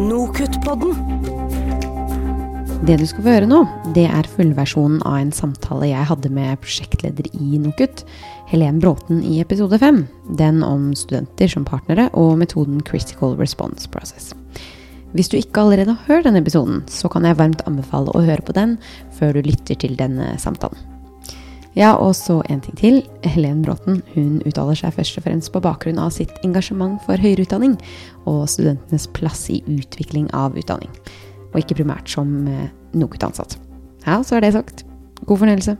Nokutt-podden. Det du skal få høre nå, det er fullversjonen av en samtale jeg hadde med prosjektleder i NOKUT, Helen Bråten i episode 5. Den om studenter som partnere og metoden Critical Response Process. Hvis du ikke allerede har hørt denne episoden, så kan jeg varmt anbefale å høre på den før du lytter til denne samtalen. Ja, og så en ting til. Helen Bråten hun uttaler seg først og fremst på bakgrunn av sitt engasjement for høyere utdanning og studentenes plass i utvikling av utdanning, og ikke primært som eh, NOKUT-ansatt. Ja, så er det sagt. God fornøyelse.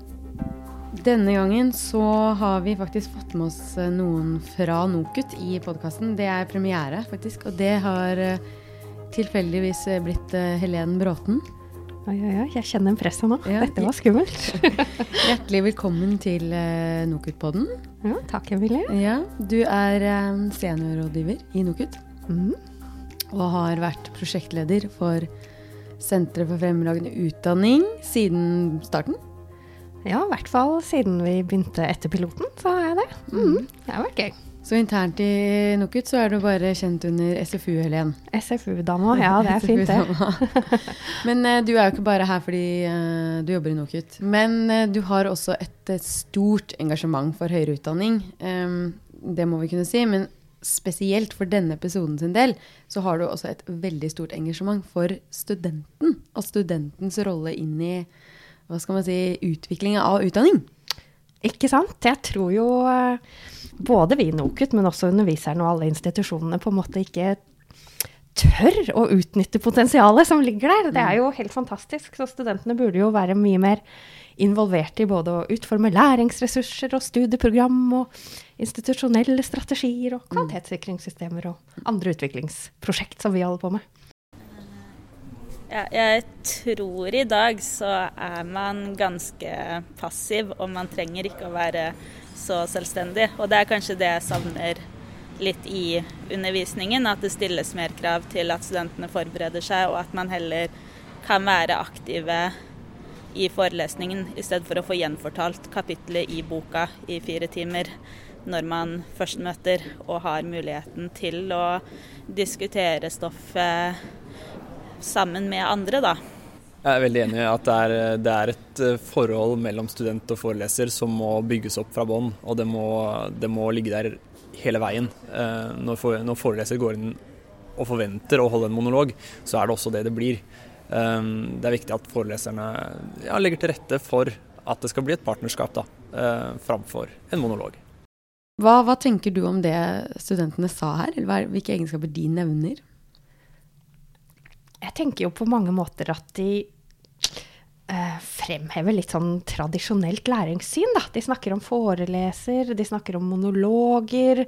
Denne gangen så har vi faktisk fått med oss eh, noen fra NOKUT i podkasten. Det er premiere, faktisk, og det har eh, tilfeldigvis blitt Helen Bråten. Oi, oi, oi, jeg kjenner presset nå. Ja, Dette var skummelt. Hjertelig velkommen til uh, NOKUT-podden. Ja, takk, Emilie. Ja, du er um, seniorrådgiver i NOKUT. Mm. Og har vært prosjektleder for Senteret for fremragende utdanning siden starten. Ja, i hvert fall siden vi begynte etter piloten, så har jeg det. Mm. Det har vært gøy. Så internt i NOKUT så er du bare kjent under SFU, Helen. SFU-dama, ja det er fint det. Men uh, du er jo ikke bare her fordi uh, du jobber i NOKUT. Men uh, du har også et, et, stort engasjement for høyere utdanning. Um, det må vi kunne si. Men spesielt for denne episoden sin del, så har du også et veldig stort engasjement for studenten. Og studentens rolle inn i hva skal man si, utviklinga av utdanning. Ikke sant. Jeg tror jo både vi i NOKUT, men også underviserne og alle institusjonene på en måte ikke tør å utnytte potensialet som ligger der. Det er jo helt fantastisk. Så studentene burde jo være mye mer involvert i både å utforme læringsressurser og studieprogram og institusjonelle strategier og kvalitetssikringssystemer og andre utviklingsprosjekt som vi holder på med. Ja, jeg tror i dag så er man ganske passiv, og man trenger ikke å være så selvstendig. Og det er kanskje det jeg savner litt i undervisningen, at det stilles mer krav til at studentene forbereder seg, og at man heller kan være aktive i forelesningen i stedet for å få gjenfortalt kapitlet i boka i fire timer når man først møter og har muligheten til å diskutere stoffet sammen med andre, da. Jeg er veldig enig i at det er, det er, et eh, forhold mellom student og foreleser som må bygges opp fra bånn, og det må, det må, ligge der hele veien. Eh, når, for, når, foreleser går inn og forventer å holde en monolog, så er det også det det blir. Eh, det er viktig at foreleserne ja, legger til rette for at det skal bli et partnerskap da, framfor en monolog. Hva, hva tenker du om det studentene sa her, eller hvilke egenskaper de nevner? Jeg tenker jo på mange måter at de eh, fremhever litt sånn tradisjonelt læringssyn. Da. De snakker om foreleser, de snakker om monologer.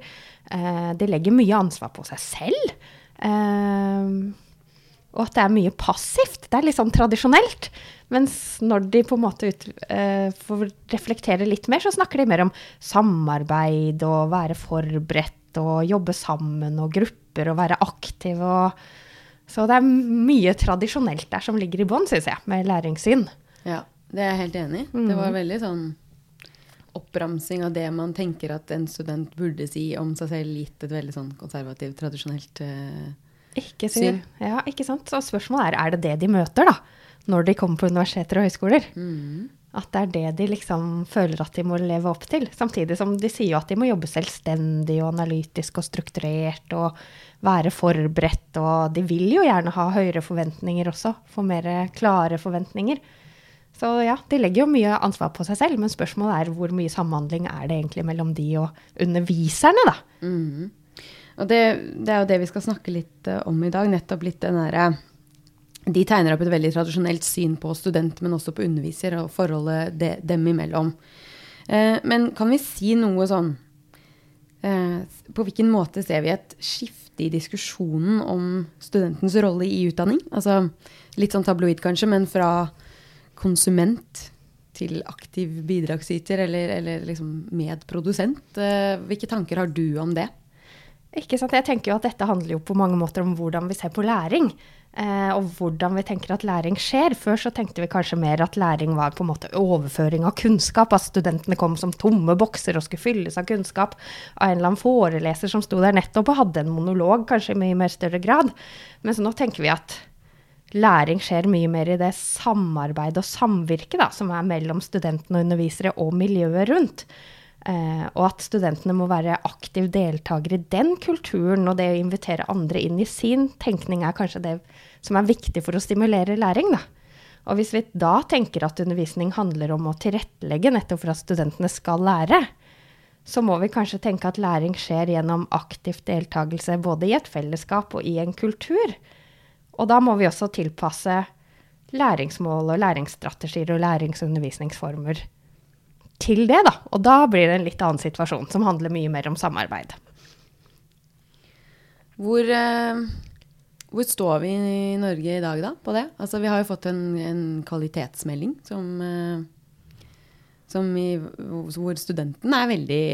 Eh, de legger mye ansvar på seg selv. Eh, og at det er mye passivt. Det er litt sånn tradisjonelt. Mens når de på en måte ut, eh, får reflektere litt mer, så snakker de mer om samarbeid og være forberedt og jobbe sammen og grupper og være aktiv og så det er mye tradisjonelt der som ligger i bånn, syns jeg, med læringssyn. Ja, det er jeg helt enig i. Mm. Det var veldig sånn oppramsing av det man tenker at en student burde si om seg selv, gitt et veldig sånn konservativt, tradisjonelt uh, ikke syn. Ja, ikke sant. Så spørsmålet er er det det de møter, da? Når de kommer på universiteter og høyskoler. Mm. At det er det de liksom føler at de må leve opp til. Samtidig som de sier jo at de må jobbe selvstendig og analytisk og strukturert og være forberedt. Og de vil jo gjerne ha høyere forventninger også, få mer klare forventninger. Så ja, de legger jo mye ansvar på seg selv, men spørsmålet er hvor mye samhandling er det egentlig mellom de og underviserne, da. Mm. Og det, det, er jo det vi skal snakke litt eh, om i dag. Nettopp litt den derre de tegner opp et veldig tradisjonelt syn på student, men også på underviser, og forholdet de, dem imellom. Eh, men kan vi si noe sånn eh, På hvilken måte ser vi et skifte i diskusjonen om studentens rolle i utdanning? Altså litt sånn tabloid kanskje, men fra konsument til aktiv bidragsyter eller, eller liksom medprodusent. Eh, hvilke tanker har du om det? Ikke sant? Jeg tenker jo at dette handler jo på mange måter om hvordan vi ser på læring. Eh, og hvordan vi tenker at læring skjer. Før så tenkte vi kanskje mer at læring var på en måte overføring av kunnskap. At studentene kom som tomme bokser og skulle fylles av kunnskap av en eller annen foreleser som sto der nettopp og hadde en monolog, kanskje i mye mer større grad. Mens nå tenker vi at læring skjer mye mer i det samarbeidet og samvirket som er mellom studentene og undervisere og miljøet rundt. Eh, og at studentene må være aktiv deltaker i den kulturen, og det å invitere andre inn i sin tenkning er kanskje det som er viktig for å stimulere læring. Da. Og hvis vi da tenker at undervisning handler om å tilrettelegge nettopp for at studentene skal lære, så må vi kanskje tenke at læring skjer gjennom aktiv deltakelse både i et fellesskap og i en kultur. Og da må vi også tilpasse læringsmål og læringsstrategier og læringsundervisningsformer til det, da. Og da blir det en litt annen situasjon, som handler mye mer om samarbeid. Hvor, eh, hvor står vi i Norge i dag, da, på det? Altså, vi har jo fått en, en kvalitetsmelding som, eh, som i, hvor studenten er veldig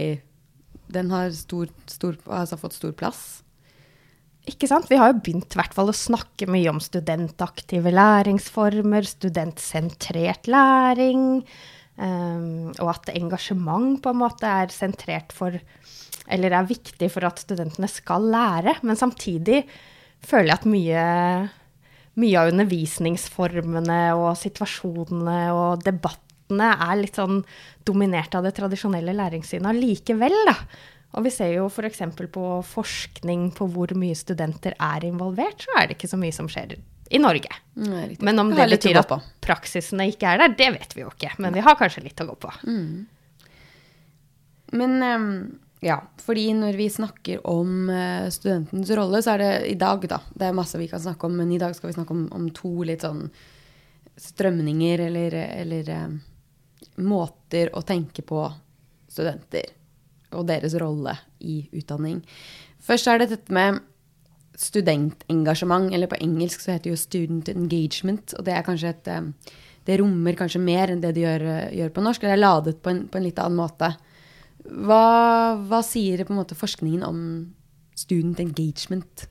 Den har stor, stor, altså fått stor plass. Ikke sant? Vi har jo begynt hvert fall å snakke mye om studentaktive læringsformer, studentsentrert læring. Um, og at engasjement på en måte er sentrert for Eller er viktig for at studentene skal lære. Men samtidig føler jeg at mye, mye av undervisningsformene og situasjonene og debattene er litt sånn dominert av det tradisjonelle læringssynet likevel, da. Og vi ser jo f.eks. på forskning på hvor mye studenter er involvert, så er det ikke så mye som skjer i Norge. Nei, men om det betyr at praksisene ikke er der, det vet vi jo ikke. Men vi har kanskje litt å gå på. Mm. Men um, ja, fordi når vi snakker om uh, studentens rolle, så er det i dag, da Det er masse vi kan snakke om, men i dag skal vi snakke om, om to litt sånn strømninger eller, eller uh, måter å tenke på studenter og deres rolle i utdanning. Først er det dette med studentengasjement, eller på engelsk så heter det jo student engagement. Og det er kanskje et eh, Det rommer kanskje mer enn det de gjør, eh, gjør på norsk. Eller er ladet på en, på en litt annen måte. Hva, hva, sier på en måte forskningen om student engagement?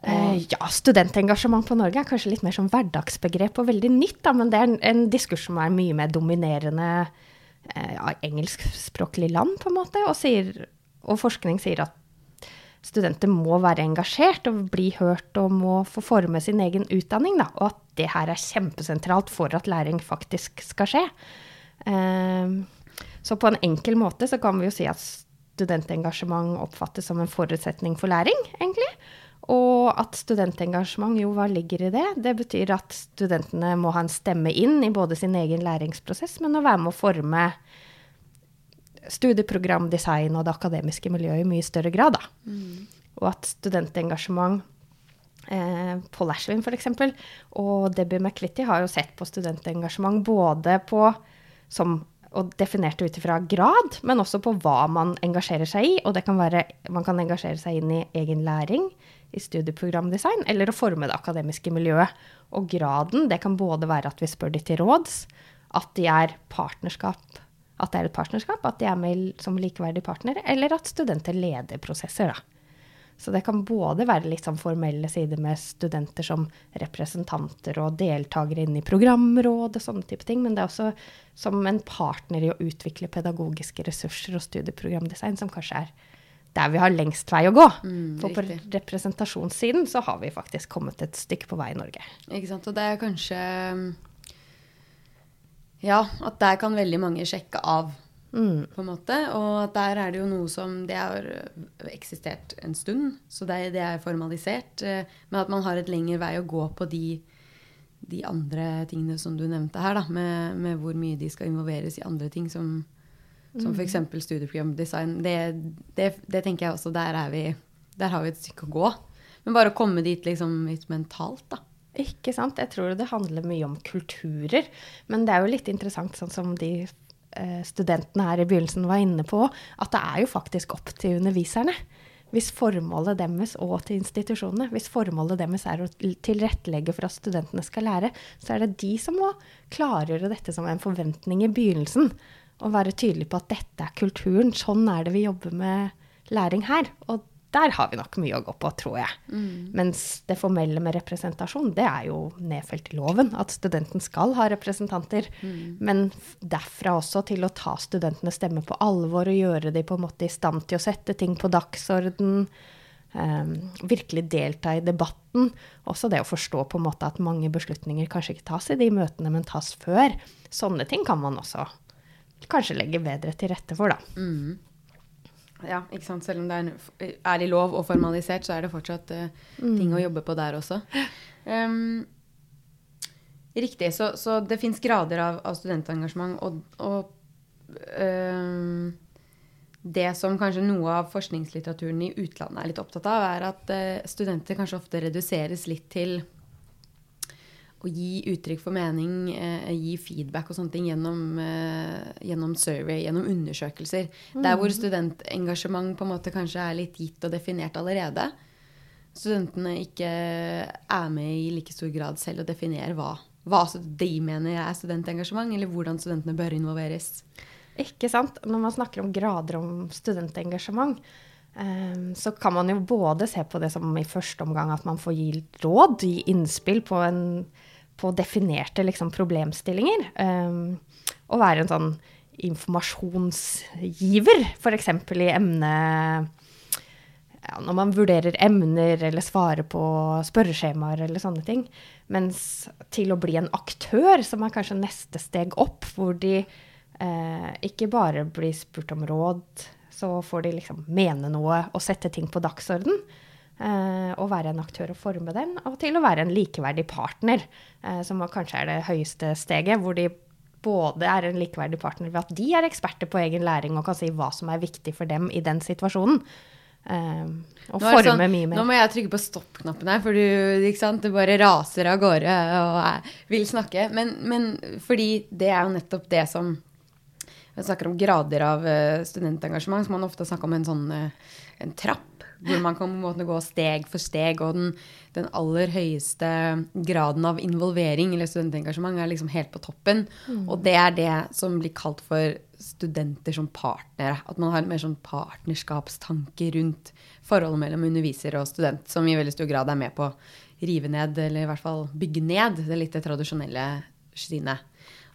Uh, ja, studentengasjement på Norge er kanskje litt mer som hverdagsbegrep og veldig nytt. Da, men det er en, en diskurs som er mye mer dominerende uh, av engelskspråklige land, på en måte. Og, sier, og forskning sier at studenter må være engasjert og bli hørt og må få forme sin egen utdanning. Da, og at det her er kjempesentralt for at læring faktisk skal skje. Um, så på en enkel måte så kan vi jo si at studentengasjement oppfattes som en forutsetning for læring, egentlig. Og at studentengasjement, jo, hva ligger i det? Det betyr at studentene må ha en stemme inn i både sin egen læringsprosess, men å være med å forme studieprogramdesign og det akademiske miljøet i mye større grad. Da. Mm. Og at studentengasjement eh, Paul Ashwin f.eks. og Debbie McClitty har jo sett på studentengasjement både på som og definert ut ifra grad, men også på hva man engasjerer seg i. Og det kan være man kan engasjere seg inn i egen læring, i studieprogramdesign, eller å forme det akademiske miljøet. Og graden, det kan både være at vi spør de til råds, at de er partnerskap at det er et partnerskap, at de er med som likeverdige partnere, eller at studenter leder prosesser. Da. Så det kan både være litt sånn formelle sider med studenter som representanter og deltakere inn i programråd og sånne type ting, men det er også som en partner i å utvikle pedagogiske ressurser og studieprogramdesign, som kanskje er der vi har lengst vei å gå. Mm, For på representasjonssiden så har vi faktisk kommet et stykke på vei i Norge. Ikke sant. Og det er kanskje ja, at der kan veldig mange sjekke av, mm. på en måte. Og der er det jo noe som Det har eksistert en stund, så det, det er formalisert. Eh, men at man har et lengre vei å gå på de, de andre tingene som du nevnte her, da, med, med, hvor mye de skal involveres i andre ting, som, som f.eks. Mm. studieprogramdesign. Det, det, det, tenker jeg også, der, vi, der har vi et stykke å gå. Men bare å komme dit liksom litt mentalt, da. Ikke sant. Jeg tror det handler mye om kulturer. Men det er jo litt interessant, sånn som de eh, studentene her i begynnelsen var inne på, at det er jo faktisk opp til underviserne. Hvis formålet deres og til institusjonene, hvis formålet deres er å tilrettelegge for at studentene skal lære, så er det de som må klargjøre dette som en forventning i begynnelsen. Og være tydelig på at dette er kulturen. Sånn er det vi jobber med læring her. Og der har vi nok mye å gå på, tror jeg. Mm. Mens det formelle med representasjon, det er jo nedfelt i loven. At studenten skal ha representanter. Mm. Men derfra også til å ta studentenes stemme på alvor og gjøre de på en måte i stand til å sette ting på dagsorden. Um, virkelig delta i debatten. Også det å forstå på en måte at mange beslutninger kanskje ikke tas i de møtene, men tas før. Sånne ting kan man også kanskje legge bedre til rette for, da. Mm. Ja, ikke sant. Selv om det er, er, i lov og formalisert, så er det fortsatt uh, mm. ting å jobbe på der også. Um, riktig. Så, så det fins grader av, av, studentengasjement. Og, og um, det som kanskje noe av forskningslitteraturen i utlandet er litt opptatt av, er at uh, studenter kanskje ofte reduseres litt til å gi uttrykk for mening, eh, gi feedback og sånne ting gjennom, eh, gjennom survey, gjennom undersøkelser. Mm. Der hvor mm. studentengasjement på en måte kanskje er litt gitt og definert allerede. Studentene ikke er med i like stor grad selv og definerer hva, hva de mener er studentengasjement, eller hvordan studentene bør involveres. Ikke sant. Når man snakker om grader om studentengasjement, Um, så kan man jo både se på det som i første omgang at man får gi råd, gi innspill på en på definerte liksom, problemstillinger. Um, og være en sånn informasjonsgiver, f.eks. i emne ja, Når man vurderer emner eller svarer på spørreskjemaer eller sånne ting. Mens til å bli en aktør, som er kanskje neste steg opp, hvor de eh, ikke bare blir spurt om råd, så får de liksom mene noe og sette ting på dagsorden. Eh, å være en aktør og forme den, og til å være en likeverdig partner, eh, som kanskje er det høyeste steget, hvor de både er en likeverdig partner ved at de er eksperter på egen læring og kan si hva som er viktig for dem i den situasjonen. Um, og forme sånn, mye mer. Nå må jeg trykke på stopp-knappen her, for du, du, bare raser av gårde og vil snakke. Men, men, fordi det er jo nettopp det som Vi snakker om grader av studentengasjement, som man ofte snakker om en sånn en trapp hvor man kan på en måte gå steg for steg. Og den, den aller høyeste graden av involvering eller studentengasjement er liksom helt på toppen. Mm. Og det er det som blir kalt for studenter som partnere. At man har mer sånn partnerskapstanke rundt forholdet mellom underviser og student, som i veldig stor grad er med på å rive ned, eller i hvert fall bygge ned, det litt tradisjonelle synet.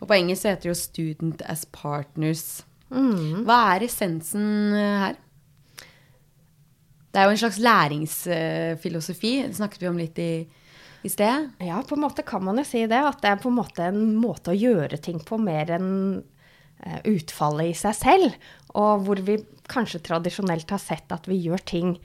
Og på engelsk heter det jo 'student as partners'. Mm. Hva er essensen her? Det er jo en slags læringsfilosofi. Det snakket vi om litt i, i sted. Ja, på en måte kan man jo si det. At det er på en måte en måte å gjøre ting på mer enn uh, utfallet i seg selv. Og hvor vi kanskje tradisjonelt har sett at vi gjør ting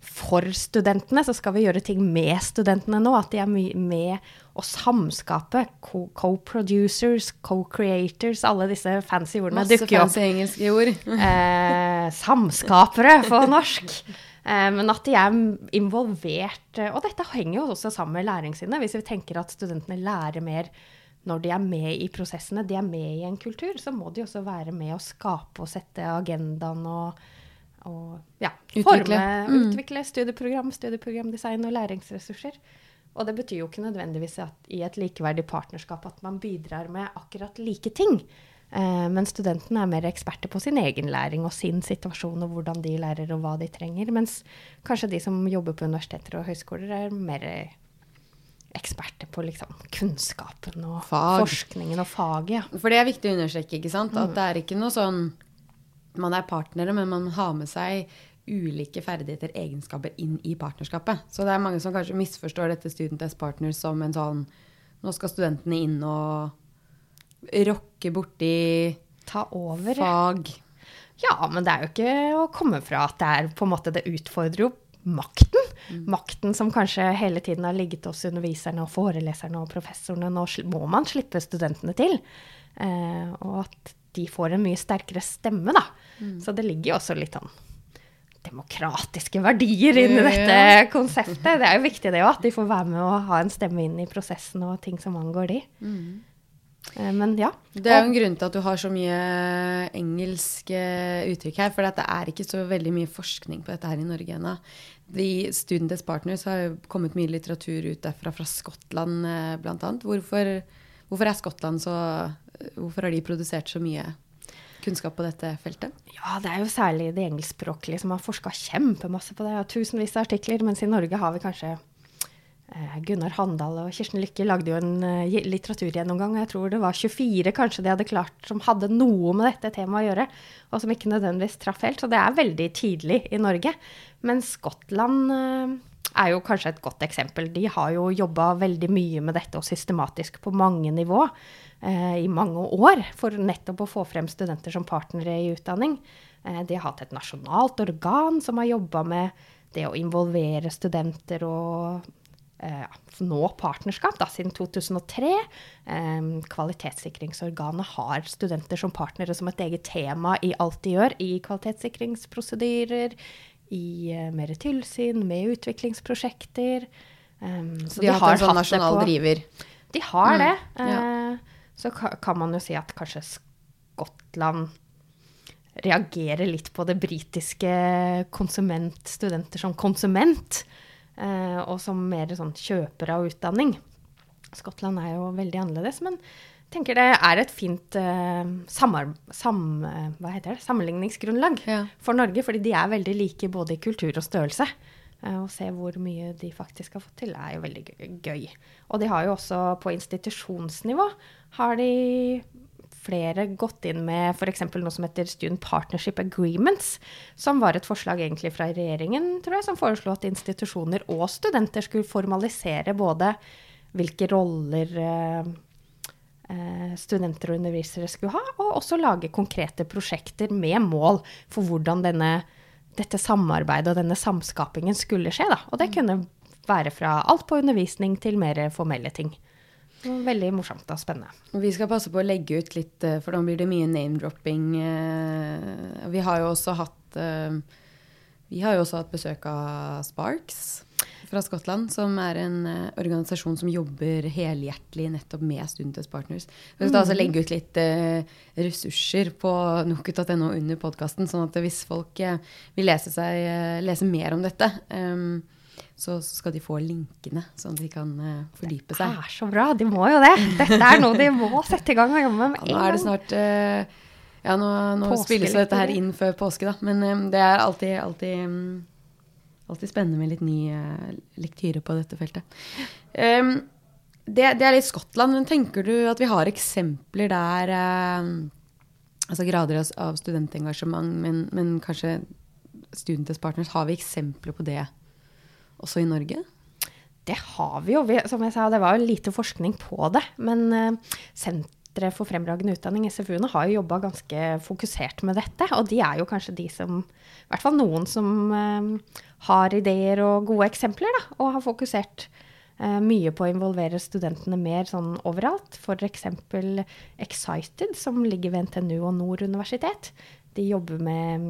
for studentene, så skal vi gjøre ting med studentene nå. At de er med å samskape. Co-producers, co-creators, alle disse fancy ordene Masse dukker opp. Masse fancy engelske ord. eh, samskapere på norsk. Eh, men at de er involvert. Eh, og dette henger jo også sammen med læringssynet. Hvis vi tenker at studentene lærer mer når de er med i prosessene, de er med i en kultur, så må de også være med å skape og sette agendaen og, og ja, utvikle. forme, mm. utvikle studieprogram, studieprogramdesign og læringsressurser. Og det betyr jo ikke nødvendigvis at i et likeverdig partnerskap at man bidrar med akkurat like ting. Eh, men studentene er mer eksperter på sin egen læring og sin situasjon og hvordan de lærer og hva de trenger. Mens kanskje de som jobber på universiteter og høyskoler, er mer eksperter på liksom, kunnskapen og Fag. forskningen og faget. Ja. For det er viktig å understreke, ikke sant? At mm. det er ikke noe sånn Man er partnere, men man har med seg ulike ferdigheter, egenskaper, inn i partnerskapet. Så det er mange som kanskje misforstår dette Student as Partners som en sånn Nå skal studentene inn og rokke borti Ta over. fag. Ja, men det er jo ikke å komme fra at det er på en måte Det utfordrer jo makten. Mm. Makten som kanskje hele tiden har ligget hos underviserne og foreleserne og professorene. Nå må man slippe studentene til. Eh, og at de får en mye sterkere stemme, da. Mm. Så det ligger jo også litt sånn demokratiske verdier inn i dette konseptet. Det er jo viktig det òg, at de får være med og ha en stemme inn i prosessen og ting som angår de. Mm. Eh, men ja. Det er jo en grunn til at du har så mye engelske uttrykk her. For det er ikke så veldig mye forskning på dette her i Norge ennå. De Student as Partners har jo kommet mye litteratur ut derfra, fra Skottland eh, bl.a. Hvorfor, hvorfor er Skottland så Hvorfor har de produsert så mye kunnskap på dette feltet? Ja, det er jo særlig de engelskspråklige som har forska kjempemasse på det. Tusenvis av artikler, mens i Norge har vi kanskje eh, Gunnar Handal og Kirsten Lykke lagde jo en uh, litteraturgjennomgang, jeg tror det var 24 kanskje de hadde klart som hadde noe med dette temaet å gjøre, og som ikke nødvendigvis traff helt. Så det er veldig tidlig i Norge. Men Skottland uh, er jo kanskje et godt eksempel. De har jo jobba veldig mye med dette og systematisk på mange nivå eh, i mange år for nettopp å få frem studenter som partnere i utdanning. Eh, de har hatt et nasjonalt organ som har jobba med det å involvere studenter og eh, nå partnerskap da, siden 2003. Eh, kvalitetssikringsorganet har studenter som partnere som et eget tema i alt de gjør i kvalitetssikringsprosedyrer, i uh, mer tilsyn, med utviklingsprosjekter. Så de, de har, hatt en sånn nasjonal driver? De har mm, det. Ja. Uh, så kan man jo si at kanskje Skottland reagerer litt på det britiske konsumentstudenter som konsument, og som mer sånn kjøpere av utdanning. Skottland er jo veldig annerledes, men jeg tenker det er et fint uh, samar, sam, uh, sammenligningsgrunnlag ja. for Norge, fordi de er veldig like både i kultur og størrelse. Uh, å se hvor mye de faktisk har fått til, er jo veldig gøy. Og de har jo også på institusjonsnivå har de flere gått inn med f.eks. noe som heter Student Partnership Agreements, som var et forslag egentlig fra regjeringen, tror jeg, som foreslo at institusjoner og studenter skulle formalisere både hvilke roller Eh, studenter og undervisere skulle ha, og også lage konkrete prosjekter med mål for hvordan denne, dette samarbeidet og denne samskapingen skulle skje. Da. Og det mm. kunne være fra alt på undervisning til mer formelle ting. Veldig morsomt og spennende. Vi skal passe på å legge ut litt, eh, for da blir det mye name-dropping. Eh, vi har jo også hatt vi har jo også hatt besøk av Sparks fra Skottland, som er en organisasjon som jobber helhjertelig nettopp med Studenters Partners. Vi skal mm. altså legge ut litt ressurser på nokut.no under podkasten, sånn at hvis folk vil lese, seg, lese, mer om dette, så, skal de få linkene, sånn at de kan fordype seg. Det er så bra! De må jo det! Dette er noe de må sette i gang og jobbe med med en gang. Ja, nå er det snart ja, nå, nå spilles dette her inn før påske, da. Men um, det er alltid, alltid um, alltid spennende med litt ny uh, lektyre på dette feltet. Um, det, det, er litt Skottland, men tenker du at vi har eksempler der uh, Altså grader av studentengasjement, men, men kanskje Studenters Partners, har vi eksempler på det også i Norge? Det har vi jo. Som jeg sa, det var jo lite forskning på det. Men uh, Senteret for fremragende utdanning, SFU-ene, har jo jobba ganske fokusert med dette. Og de er jo kanskje de som I hvert fall noen som uh, har ideer og gode eksempler, da, og har fokusert eh, mye på å involvere studentene mer sånn overalt. F.eks. Excited, som ligger ved NTNU og Nord universitet. De jobber med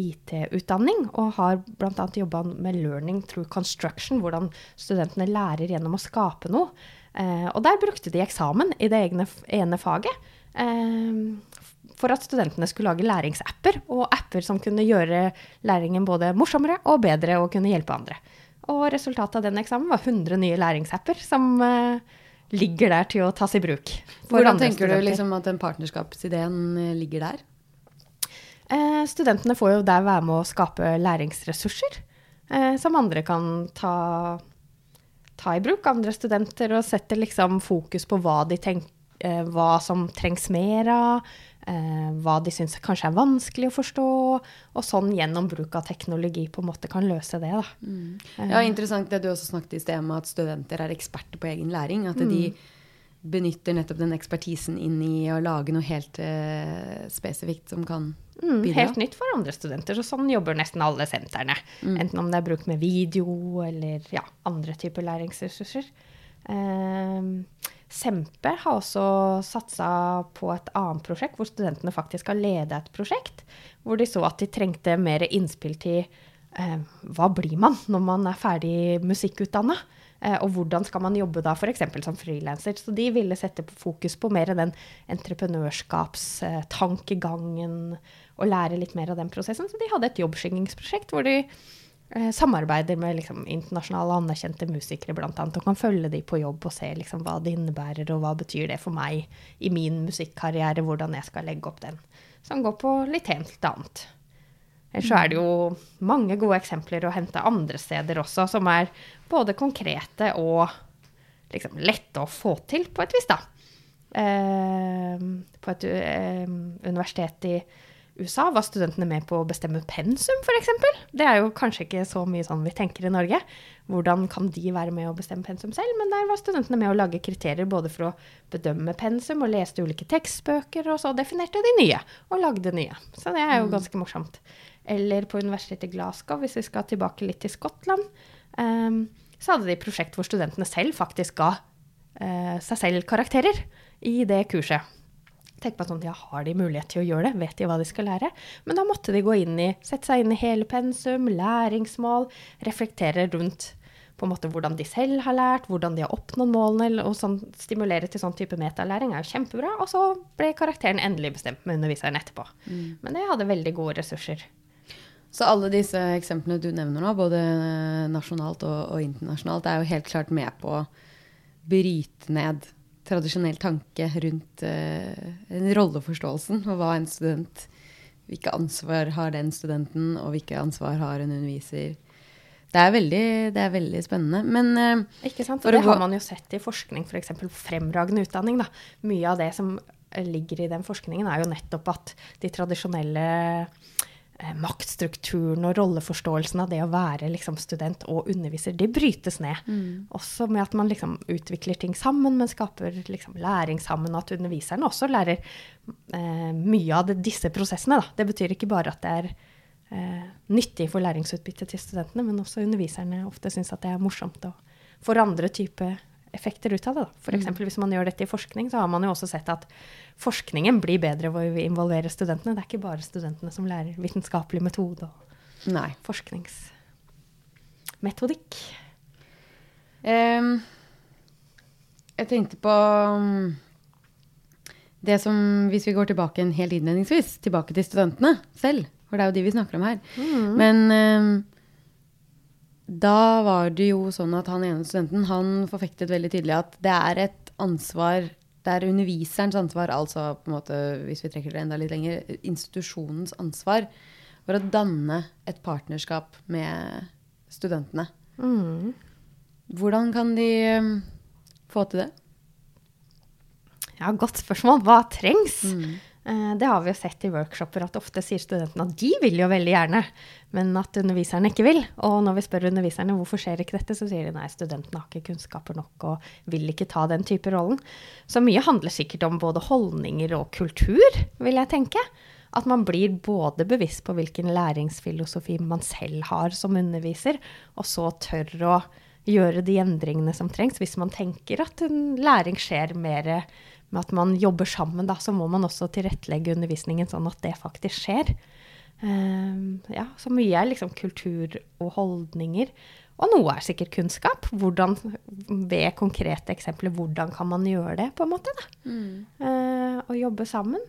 IT-utdanning og har bl.a. jobba med learning through construction, hvordan studentene lærer gjennom å skape noe. Eh, og der brukte de eksamen i det egne, ene faget. Eh, for at studentene skulle lage læringsapper, og apper som kunne gjøre læringen både morsommere og bedre og kunne hjelpe andre. Og resultatet av den eksamen var 100 nye læringsapper som uh, ligger der til å tas i bruk. Hvordan tenker studenter. du liksom at den partnerskapsideen eh, ligger der? Uh, studentene får jo der være med å skape læringsressurser eh, som andre kan ta, ta, i bruk. Andre studenter, og setter liksom fokus på hva de tenker hva som trengs mer av, eh, hva de syns kanskje er vanskelig å forstå. Og sånn gjennom bruk av teknologi på en måte kan løse det. Mm. Ja, Interessant det du også snakket i sted om at studenter er eksperter på egen læring. At mm. Benytter nettopp den ekspertisen inn i å lage noe helt eh, spesifikt som kan Mm, helt nytt for andre studenter. Så sånn jobber nesten alle sentrene. Mm. Enten om det er bruk med video eller ja, andre typer læringsressurser. Eh, Sempe har også satsa på et annet prosjekt, hvor studentene faktisk har ledet et prosjekt. Hvor de så at de trengte mer innspill til eh, hva blir man når man er ferdig musikkutdanna? Eh, og hvordan skal man jobbe da f.eks. som frilanser? Så de ville sette fokus på mer den entreprenørskapstankegangen og lære litt mer av den prosessen. Så de hadde et jobbskyggingsprosjekt hvor de Eh, samarbeider med liksom, internasjonale anerkjente musikere bl.a. Og kan følge dem på jobb og se liksom, hva det innebærer og hva betyr det for meg i min musikkarriere, hvordan jeg skal legge opp den. som går på litt helt annet. Ellers er det jo mange gode eksempler å hente andre steder også, som er både konkrete og liksom lette å få til på et vis, da. Eh, på et eh, universitet i USA var studentene med på å bestemme pensum, f.eks. Det er jo kanskje ikke så mye sånn vi tenker i Norge. Hvordan kan de være med å bestemme pensum selv? Men der var studentene med å lage kriterier både for å bedømme pensum og leste ulike tekstbøker, og så definerte de nye og lagde nye. Så det er jo ganske morsomt. Eller på universitetet i Glasgow, hvis vi skal tilbake litt til Skottland, um, så hadde de prosjekt hvor studentene selv faktisk ga uh, seg selv karakterer i det kurset. Tenk på sånn, ja, Har de mulighet til å gjøre det? Vet de hva de skal lære? Men da måtte de gå inn i, sette seg inn i hele pensum, læringsmål, reflektere rundt på en måte hvordan de selv har lært, hvordan de har oppnådd målene, og sånn, stimulere til sånn type metalæring er jo kjempebra. Og så ble karakteren endelig bestemt med underviseren etterpå. Mm. Men det hadde veldig gode ressurser. Så alle disse eksemplene du nevner nå, både nasjonalt og, og internasjonalt, er jo helt klart med på å bryte ned tradisjonell tanke rundt uh, rolleforståelsen og hva en student Hvilke ansvar har den studenten, og hvilke ansvar har en underviser. Det er veldig, det er veldig spennende. Men uh, Ikke sant? Og det har man jo sett i forskning, f.eks. For fremragende utdanning. Da. Mye av det som ligger i den forskningen, er jo nettopp at de tradisjonelle Eh, maktstrukturen og rolleforståelsen av det å være liksom, student og underviser, det brytes ned. Mm. Også med at man liksom, utvikler ting sammen, men skaper liksom, læring sammen. Og at underviserne også lærer eh, mye av det, disse prosessene. Da. Det betyr ikke bare at det er eh, nyttig for læringsutbyttet til studentene, men også underviserne ofte syns at det er morsomt og får andre typer effekter ut av det. F.eks. Mm. hvis man gjør dette i forskning, så har man jo også sett at forskningen blir bedre ved å involvere studentene. Det er ikke bare studentene som lærer vitenskapelig metode og Nei. forskningsmetodikk. Um, jeg tenkte på um, det som Hvis vi går tilbake en helt innledningsvis, tilbake til studentene selv. For det er jo de vi snakker om her. Mm. Men um, da var det jo sånn at han ene studenten han forfektet veldig tydelig at det er et ansvar Det er underviserens ansvar, altså på en måte, hvis vi trekker det enda litt lenger, institusjonens ansvar for å danne et partnerskap med studentene. Mm. Hvordan kan de um, få til det? Ja, godt spørsmål. Hva trengs? Mm. Eh, det har vi jo sett i workshoper, at ofte sier studentene at de vil jo veldig gjerne, men at underviserne ikke vil. Og når vi spør underviserne hvorfor skjer ikke dette, så sier de nei, studentene har ikke kunnskaper nok og vil ikke ta den type rollen. Så mye handler sikkert om både holdninger og kultur, vil jeg tenke. At man blir både bevisst på hvilken læringsfilosofi man selv har som underviser, og så tør å gjøre de endringene som trengs. Hvis man tenker at en læring skjer mer med at man jobber sammen, da, så må man også tilrettelegge undervisningen sånn at det faktisk skjer. Um, ja, så mye er liksom kultur og holdninger. Og noe er sikkert kunnskap. Hvordan, ved konkrete eksempler, hvordan kan man gjøre det, på en måte? da? Mm. Uh, og jobbe sammen.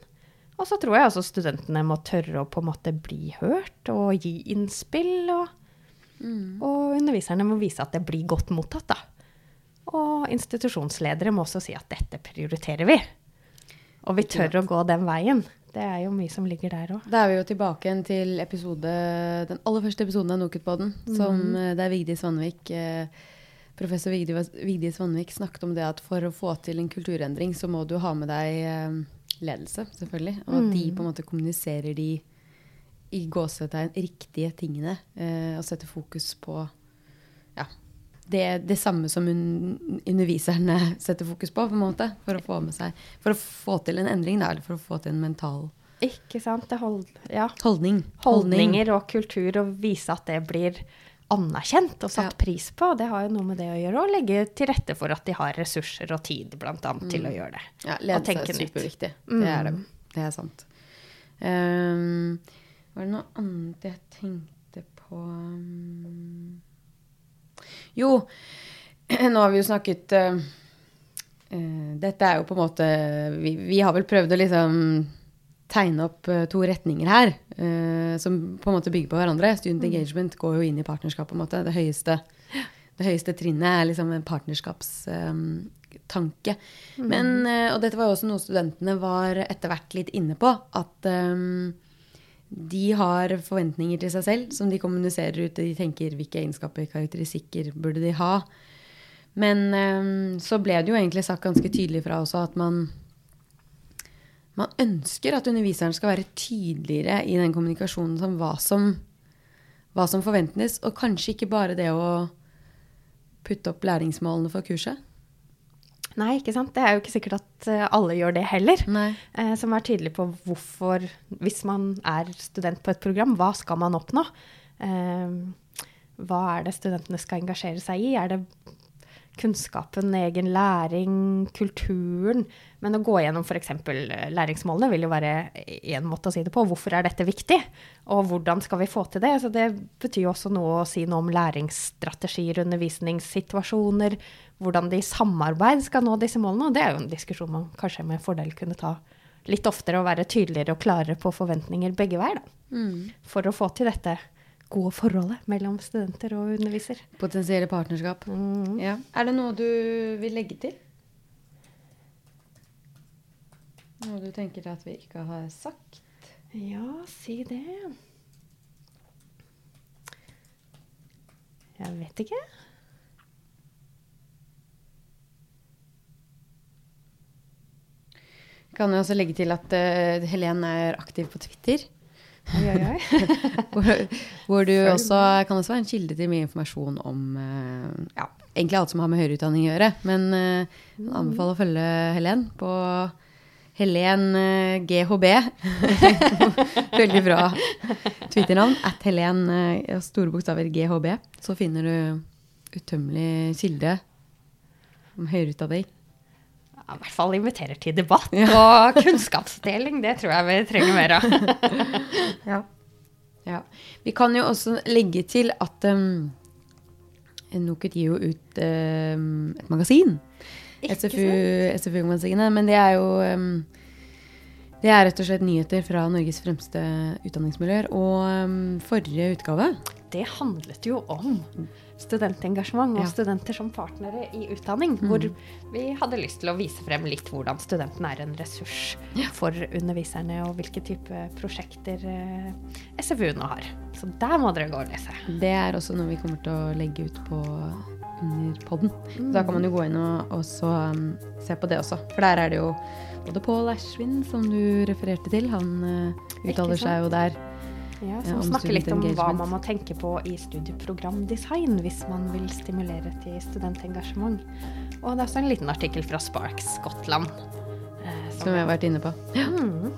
Og så tror jeg også studentene må tørre å på en måte bli hørt og gi innspill. Og, mm. og underviserne må vise at det blir godt mottatt, da. Og institusjonsledere må også si at dette prioriterer vi. Og vi tør å gå den veien. Det er jo mye som ligger der òg. Da er vi jo tilbake til episode, den aller første episoden av NOKUT-poden, mm. som mhm. der Vigdis Svanvik eh, Professor Vigdis Vanvik snakket om det at for å få til en kulturendring, så må du ha med deg eh, ledelse, selvfølgelig. Og at de mm. på en måte kommuniserer de i gåsetegn riktige tingene. Og setter fokus på ja, det, det samme som un, underviserne setter fokus på, på en måte, for å få med seg, for å få til en endring, da, eller for å få til en mental Ikke sant. Det hold, ja. Holdning. Holdninger og kultur, og vise at det blir anerkjent og satt ja. pris på. Det har jo noe med det å gjøre, og legge til rette for at de har ressurser og tid blant annet, mm. til å gjøre det. Ja, ledelse er superviktig. Mm. Det er det. Det er sant. Um, var det noe annet jeg tenkte på um jo, nå har vi jo snakket uh, uh, Dette er jo på en måte vi, vi, har vel prøvd å liksom tegne opp uh, to retninger her som på en måte bygger på hverandre. Student mm. engagement går jo inn i partnerskap. på en måte. Det høyeste, det høyeste trinnet er liksom en partnerskapsrelation. tanke. Men, eh, og dette var jo også noe studentene var etter hvert litt inne på. At um, de har forventninger til seg selv som de kommuniserer ut. De tenker hvilke egenskaper, karakteristikker burde de ha. Men um, så ble det jo egentlig sagt ganske tydelig fra også at man man ønsker at underviseren skal være tydeligere i den kommunikasjonen som hva som, hva som forventes, og kanskje ikke bare det å putte opp læringsmålene for kurset. Nei, ikke sant. Det er jo ikke sikkert at eh, alle gjør det heller. Nei. Eh, som er tydelig på hvorfor, hvis man er student på et program, hva skal man oppnå? Eh, hva er det studentene skal engasjere seg i? Er det kunnskapen, egen læring, kulturen? Men å gå gjennom f.eks. læringsmålene vil jo være én måte å si det på. Hvorfor er dette viktig? Og hvordan skal vi få til det? Så det betyr jo også noe å si noe om læringsstrategier, undervisningssituasjoner, hvordan de i samarbeid skal nå disse målene. Og det er jo en diskusjon man kanskje med fordel kunne ta litt oftere og være tydeligere og klarere på forventninger begge veier, da. For å få til dette gode forholdet mellom studenter og underviser. Potensielle partnerskap. Mm. Ja. Er det noe du vil legge til? Noe du tenker at vi ikke har sagt? Ja, si det. Jeg vet ikke. Kan jeg også legge til at uh, Helen er aktiv på Twitter. Oi, oi, oi. hvor, hvor du også kan også være en kilde til mye informasjon om eh, ja, egentlig alt som har med høyere utdanning å gjøre. Men uh, jeg anbefaler å følge Helen på Helen eh, GHB. Veldig bra Twitter-navn. At Helen, store bokstaver GHB. Så finner du utømmelig kilde om høyere utdanning. Ja, I hvert fall inviterer til debatt Ja. og kunnskapsdeling. Det tror jeg vi trenger mer av. Ja. ja. Vi kan jo også legge til at um, NOKUT gir jo ut um, et magasin. Ikke SFU, SFU-magasinet. Men det er jo um, Det er rett og slett nyheter fra Norges fremste utdanningsmiljøer. Og um, forrige utgave Det handlet jo om studentengasjement og Ja. studenter som partnere i utdanning. Hvor vi hadde lyst til å vise frem litt hvordan studenten er en ressurs for underviserne, og hvilke type prosjekter eh, SFU nå har. Så der må dere gå og lese. Det er også noe vi kommer til å legge ut på under podden. Så da kan man jo gå inn og, og så, um, se på det også. For der er det jo både Pål Ashwin, som du refererte til, han uh, uttaler seg jo der. Ja, Ja, som om snakker litt om hva man må tenke på i studieprogramdesign hvis man vil stimulere til studentengasjement. Og det er også en liten artikkel fra Sparks Skottland. eh, Som vi har vært inne på. Mm.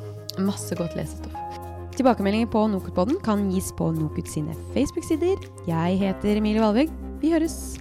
Masse godt lesestoff. Tilbakemeldinger på Nokutpodden kan gis på Nokut sine Facebook-sider. Jeg heter Emilie Valvig. Vi høres!